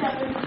seven